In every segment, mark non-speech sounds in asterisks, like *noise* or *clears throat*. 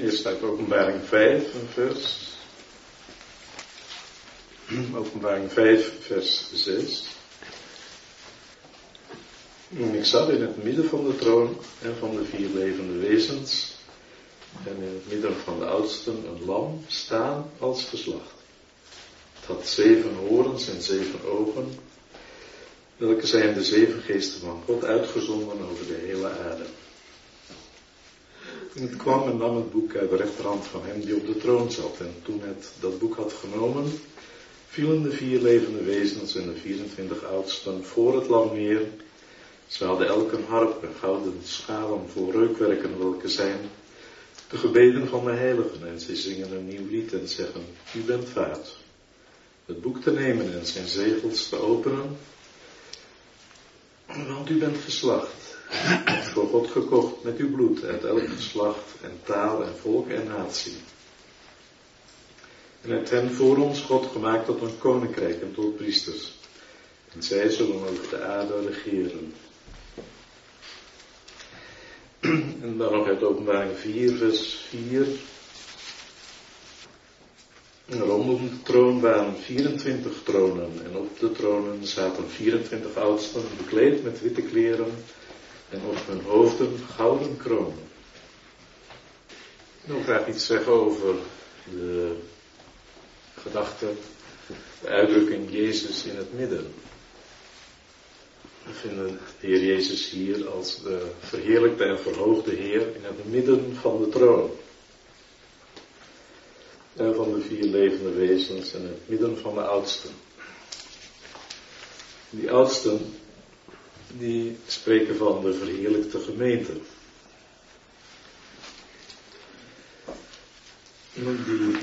Eerst uit Openbaring 5, een vers. Openbaring 5, vers 6. Ik zat in het midden van de troon en van de vier levende wezens en in het midden van de oudsten een lam staan als geslacht. Het had zeven horens en zeven ogen, welke zijn de zeven geesten van God uitgezonden over de hele aarde. Het kwam en nam het boek uit de rechterhand van hem die op de troon zat. En toen het dat boek had genomen, vielen de vier levende wezens en de 24 oudsten voor het lam neer. Ze hadden elk een harp en gouden schalen voor reukwerken, welke zijn de gebeden van de heiligen. En ze zingen een nieuw lied en zeggen, u bent vaart. Het boek te nemen en zijn zegels te openen. Want u bent geslacht, voor God gekocht met uw bloed uit elk geslacht en taal en volk en natie. En het hen voor ons God gemaakt tot een koninkrijk en tot priesters. En zij zullen over de aarde regeren. En dan nog uit openbaring 4, vers 4. En rondom de troon waren 24 tronen en op de tronen zaten 24 oudsten bekleed met witte kleren en op hun hoofden gouden kronen. Ik wil graag iets zeggen over de gedachte, de uitdrukking Jezus in het midden. We vinden de Heer Jezus hier als de verheerlijkte en verhoogde Heer in het midden van de troon. En van de vier levende wezens in het midden van de oudsten. Die oudsten, die spreken van de verheerlijkte gemeente. Die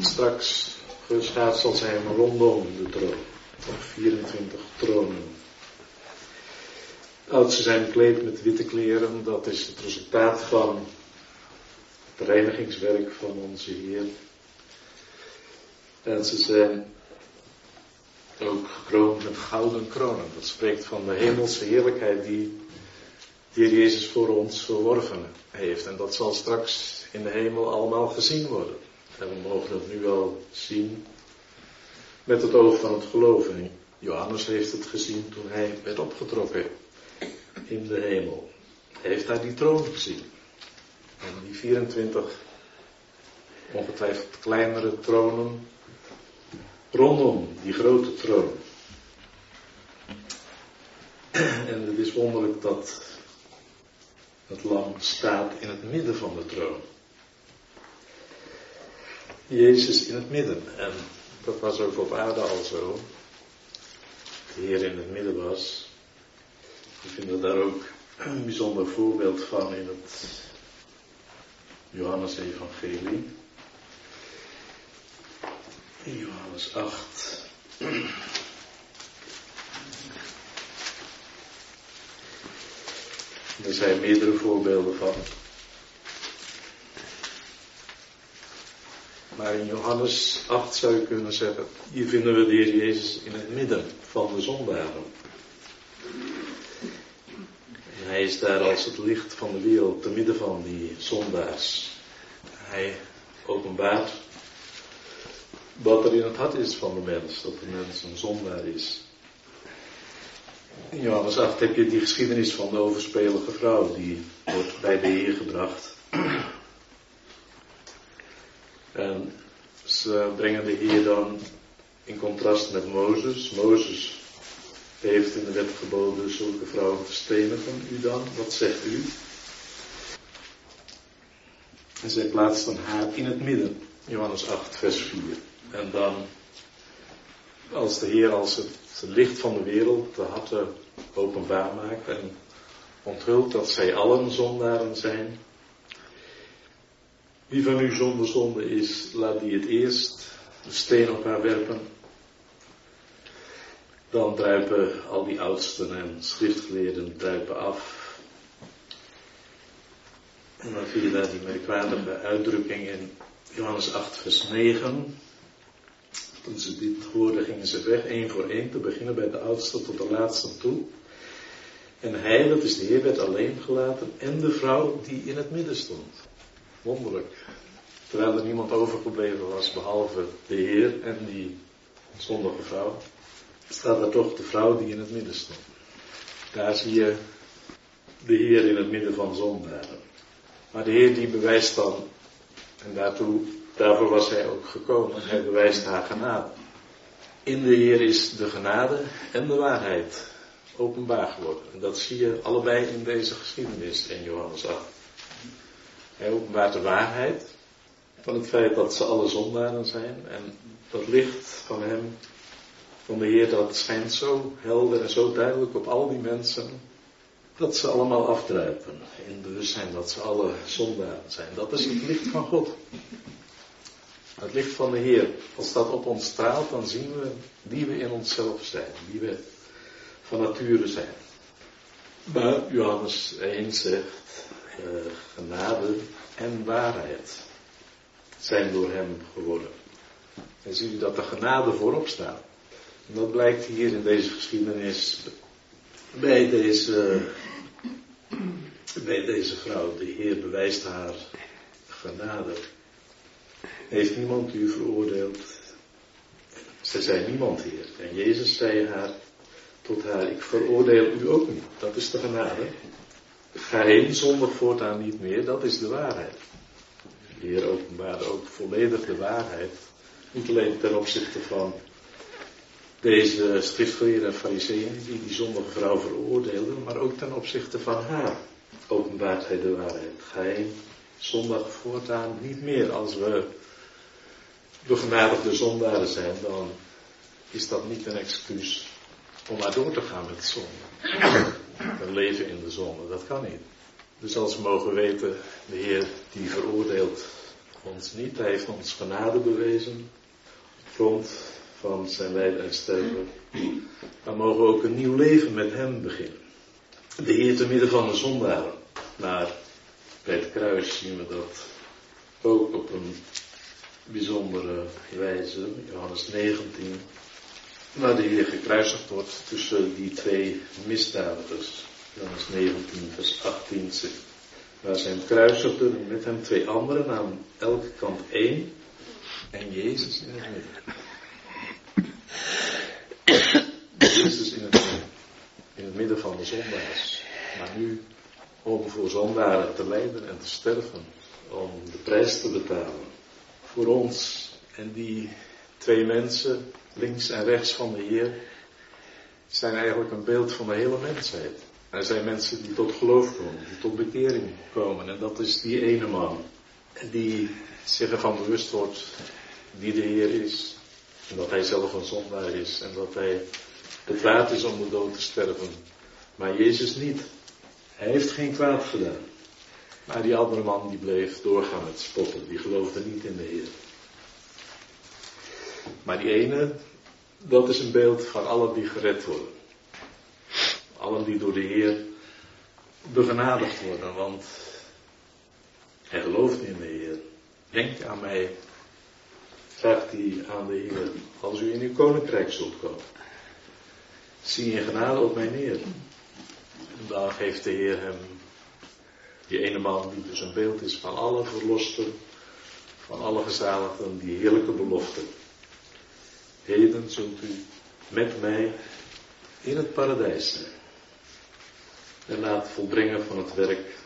straks geschaad zal zijn rondom de troon. Op 24 tronen. Oudsten zijn bekleed met witte kleren, dat is het resultaat van het reinigingswerk van onze Heer. En ze zijn ook gekroond met gouden kronen. Dat spreekt van de hemelse heerlijkheid die Heer Jezus voor ons verworven heeft. En dat zal straks in de hemel allemaal gezien worden. En we mogen dat nu wel zien met het oog van het geloven. Johannes heeft het gezien toen hij werd opgetrokken in de hemel. Hij heeft daar die troon gezien. En die 24 ongetwijfeld kleinere tronen rondom die grote troon. En het is wonderlijk dat het lam staat in het midden van de troon. Jezus in het midden. En dat was ook op aarde al zo. De Heer in het midden was. We vinden daar ook een bijzonder voorbeeld van in het Johannes-evangelie. Johannes 8. Er zijn meerdere voorbeelden van. Maar in Johannes 8 zou je kunnen zeggen, hier vinden we de Heer Jezus in het midden van de zondaren. En hij is daar als het licht van de wereld, te midden van die zondaars. Hij openbaart wat er in het hart is van de mens, dat de mens een zondaar is. In Johannes 8 heb je die geschiedenis van de overspelige vrouw, die wordt bij de Heer gebracht. En ze brengen de Heer dan in contrast met Mozes. Mozes heeft in de wet geboden zulke vrouwen te stenigen. U dan, wat zegt u? En zij plaatsten haar in het midden. Johannes 8, vers 4. En dan, als de Heer als het, licht van de wereld de harten openbaar maakt en onthult dat zij allen zondaren zijn. Wie van u zonder zonde is, laat die het eerst de steen op haar werpen. Dan druipen al die oudsten en schriftgeleerden druipen af. En dan zie je daar die merkwaardige uitdrukking in Johannes 8, vers 9. Toen ze dit hoorden, gingen ze weg, één voor één, te beginnen bij de oudste tot de laatste toe. En hij, dat is de Heer, werd alleen gelaten en de vrouw die in het midden stond. Wonderlijk. Terwijl er niemand overgebleven was behalve de Heer en die zondige vrouw, staat er toch de vrouw die in het midden stond. Daar zie je de Heer in het midden van zondaren. Maar de Heer die bewijst dan, en daartoe, daarvoor was hij ook gekomen, hij bewijst haar genade. In de Heer is de genade en de waarheid openbaar geworden. En dat zie je allebei in deze geschiedenis in Johannes 8. Hij openbaart de waarheid van het feit dat ze alle zondaren zijn en dat licht van hem, van de Heer, dat schijnt zo helder en zo duidelijk op al die mensen dat ze allemaal afdruipen in bewustzijn dat ze alle zondaren zijn. Dat is het licht van God. Het licht van de Heer, als dat op ons straalt, dan zien we wie we in onszelf zijn, wie we van nature zijn. Maar Johannes 1 zegt, uh, genade en waarheid zijn door hem geworden. En zie je dat de genade voorop staat. En dat blijkt hier in deze geschiedenis bij deze, bij deze vrouw. De Heer bewijst haar genade. Heeft niemand u veroordeeld? Ze zei niemand hier. En Jezus zei haar, tot haar, ik veroordeel u ook niet. Dat is de genade. Ga heen zonder voortaan niet meer, dat is de waarheid. De Heer openbaarde ook volledig de waarheid. Niet alleen ten opzichte van deze schriftgeleerden en fariseeën die die zondige vrouw veroordeelden, maar ook ten opzichte van haar openbaart hij de waarheid. Ga heen zondag voortaan niet meer. Als we begenadigde zondaren zijn, dan is dat niet een excuus om maar door te gaan met zonde. Een leven in de zonde, dat kan niet. Dus als we mogen weten, de Heer die veroordeelt ons niet, Hij heeft ons genade bewezen, op grond van zijn lijden en sterven, dan mogen we ook een nieuw leven met Hem beginnen. De Heer te midden van de zondaren. Maar bij het kruis zien we dat ook op een bijzondere wijze. Johannes 19, waar de Heer gekruisigd wordt tussen die twee misdadigers. Johannes 19, vers 18 zegt, waar zijn kruisigden met hem twee anderen aan elke kant één en Jezus in het midden. Jezus in het midden, in het midden van de zondaars. Maar nu om voor zondaren te lijden en te sterven, om de prijs te betalen voor ons. En die twee mensen, links en rechts van de Heer, zijn eigenlijk een beeld van de hele mensheid. Er zijn mensen die tot geloof komen, die tot bekering komen. En dat is die ene man. Die zich ervan bewust wordt wie de Heer is. En dat hij zelf een zondaar is. En dat hij het waard is om de dood te sterven. Maar Jezus niet. Hij heeft geen kwaad gedaan. Maar die andere man die bleef doorgaan met spotten. Die geloofde niet in de Heer. Maar die ene, dat is een beeld van allen die gered worden. Allen die door de Heer begenadigd worden. Want hij gelooft in de Heer. Denk aan mij. Vraagt hij aan de Heer. Als u in uw koninkrijk zult komen. Zie je genade op mij neer. En dan geeft de Heer hem die ene man die dus een beeld is van alle verlosten, van alle gezaligden, die heerlijke belofte. Heden zult u met mij in het paradijs zijn. En na het volbrengen van het werk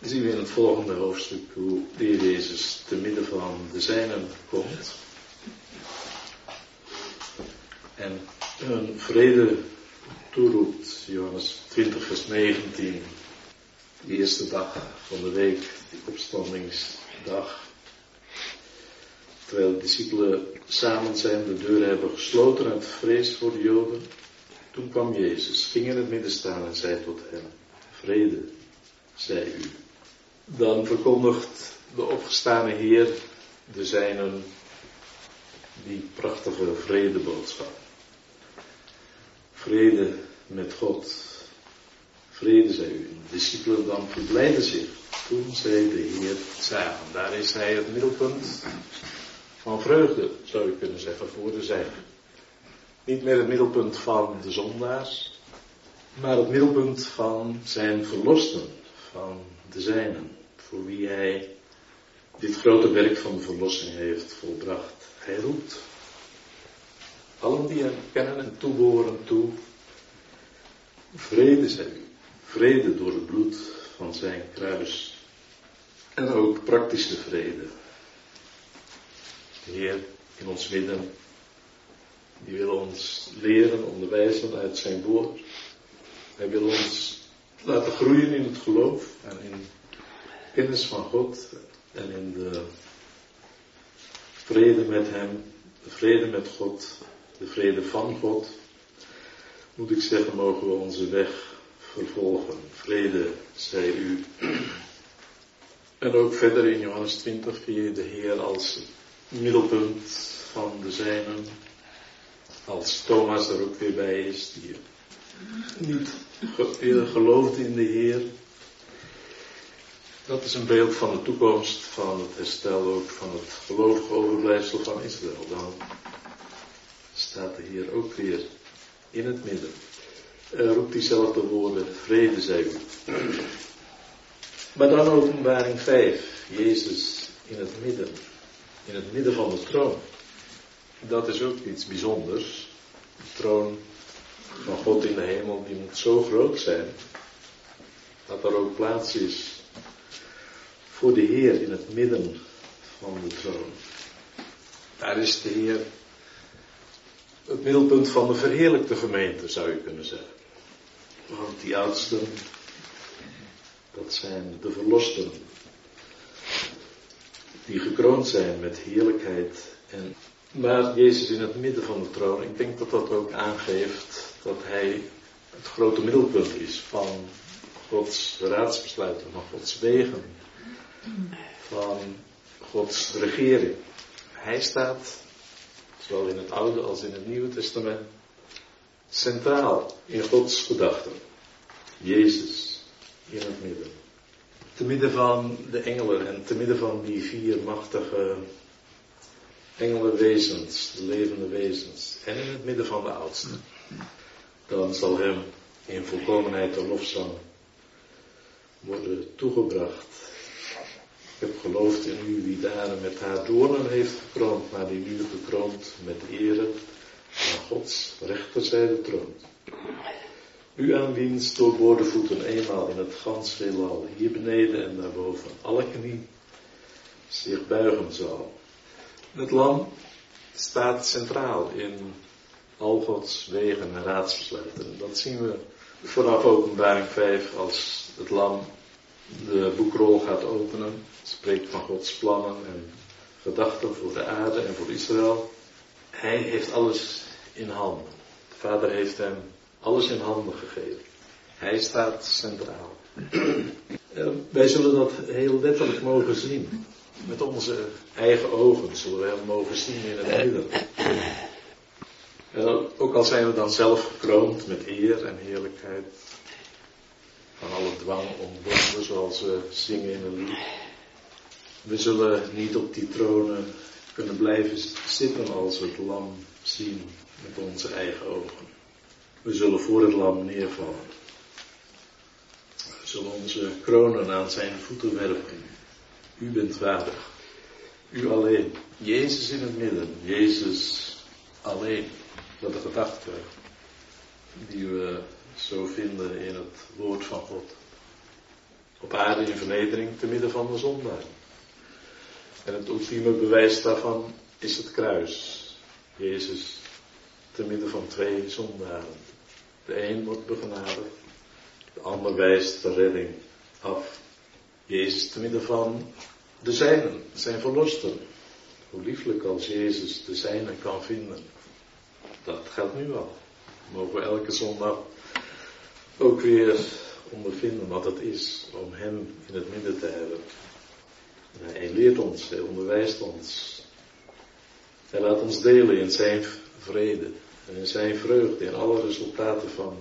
zien we in het volgende hoofdstuk hoe de Heer Jezus te midden van de zijnen komt. En een vrede toeroept, Johannes 20 vers 19 de eerste dag van de week, die opstandingsdag. Terwijl de discipelen samen zijn, de deuren hebben gesloten uit vrees voor de Joden. Toen kwam Jezus, ging in het midden staan en zei tot hen, vrede, zei u. Dan verkondigt de opgestane Heer de zijnen die prachtige vredeboodschap. Vrede met God, Vrede, zei u. De discipelen dan verblijden zich toen zij de Heer zagen. Daar is hij het middelpunt van vreugde, zou je kunnen zeggen, voor de zijnen. Niet meer het middelpunt van de zondaars, maar het middelpunt van zijn verlosten, van de zijnen, voor wie hij dit grote werk van de verlossing heeft volbracht. Hij roept allen die hem kennen en toebehoren toe, vrede zij u, vrede door het bloed van zijn kruis. En ook praktische vrede. De Heer in ons midden, die wil ons leren, onderwijzen uit zijn woord. Hij wil ons laten groeien in het geloof en in kennis van God en in de vrede met Hem, de vrede met God, de vrede van God, moet ik zeggen, mogen we onze weg vervolgen. Vrede zij u. En ook verder in Johannes 20 zie je de Heer als middelpunt van de zijnen. Als Thomas er ook weer bij is, die niet gelooft in de Heer. Dat is een beeld van de toekomst, van het herstel ook van het gelovige overblijfsel van Israël. Dan staat de Heer ook weer in het midden. Roept diezelfde woorden, vrede zij u. Maar dan openbaring 5, Jezus in het midden, in het midden van de troon. Dat is ook iets bijzonders. De troon van God in de hemel, die moet zo groot zijn, dat er ook plaats is voor de Heer in het midden van de troon. Daar is de Heer het middelpunt van de verheerlijkte gemeente, zou je kunnen zeggen. Want die oudsten, dat zijn de verlosten, die gekroond zijn met heerlijkheid. En, maar Jezus in het midden van de troon, ik denk dat dat ook aangeeft dat Hij het grote middelpunt is van Gods raadsbesluiten, van Gods wegen, van Gods regering. Hij staat zowel in het Oude als in het Nieuwe Testament, centraal in Gods gedachten. Jezus in het midden. Te midden van de engelen en te midden van die vier machtige engelenwezens, de levende wezens, en in het midden van de oudsten. Dan zal hem in volkomenheid de lofzang worden toegebracht. Heb geloofd in u wie daar met haar doornen heeft gekroond, maar die nu gekroond met ere aan Gods rechterzijde troont. U aan wiens doorboorde voeten eenmaal in het gans heelal, hier beneden en daarboven, alle knie zich buigen zal. Het lam staat centraal in al Gods wegen en raadsbesluiten. Dat zien we vanaf openbaring 5 als het lam de boekrol gaat openen. Spreekt van Gods plannen en gedachten voor de aarde en voor Israël. Hij heeft alles in handen. De Vader heeft hem alles in handen gegeven. Hij staat centraal. *clears throat* wij zullen dat heel letterlijk mogen zien. Met onze eigen ogen zullen we hem mogen zien in het midden. En ook al zijn we dan zelf gekroond met eer en heerlijkheid, van alle dwang ontbonden, zoals we zingen in een lied. We zullen niet op die tronen kunnen blijven zitten als we het lam zien met onze eigen ogen. We zullen voor het lam neervallen. We zullen onze kronen aan zijn voeten werpen. U bent waardig. U alleen. Jezus in het midden. Jezus alleen. Dat de gedachte die we zo vinden in het woord van God. Op aarde in vernedering te midden van de zondaar. En het ultieme bewijs daarvan is het kruis. Jezus te midden van twee zondaren. De een wordt begenadigd, de ander wijst de redding af. Jezus te midden van de zijnen, zijn verlosten. Hoe lieflijk als Jezus de zijnen kan vinden. Dat geldt nu al. Mogen we elke zondag ook weer ondervinden wat het is om Hem in het midden te hebben. Hij leert ons, hij onderwijst ons. Hij laat ons delen in zijn vrede en in zijn vreugde, in alle resultaten van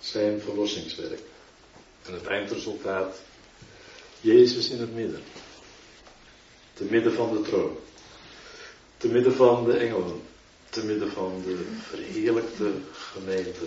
zijn verlossingswerk. En het eindresultaat, Jezus in het midden. Te midden van de troon. Te midden van de engelen. Te midden van de verheerlijkte gemeente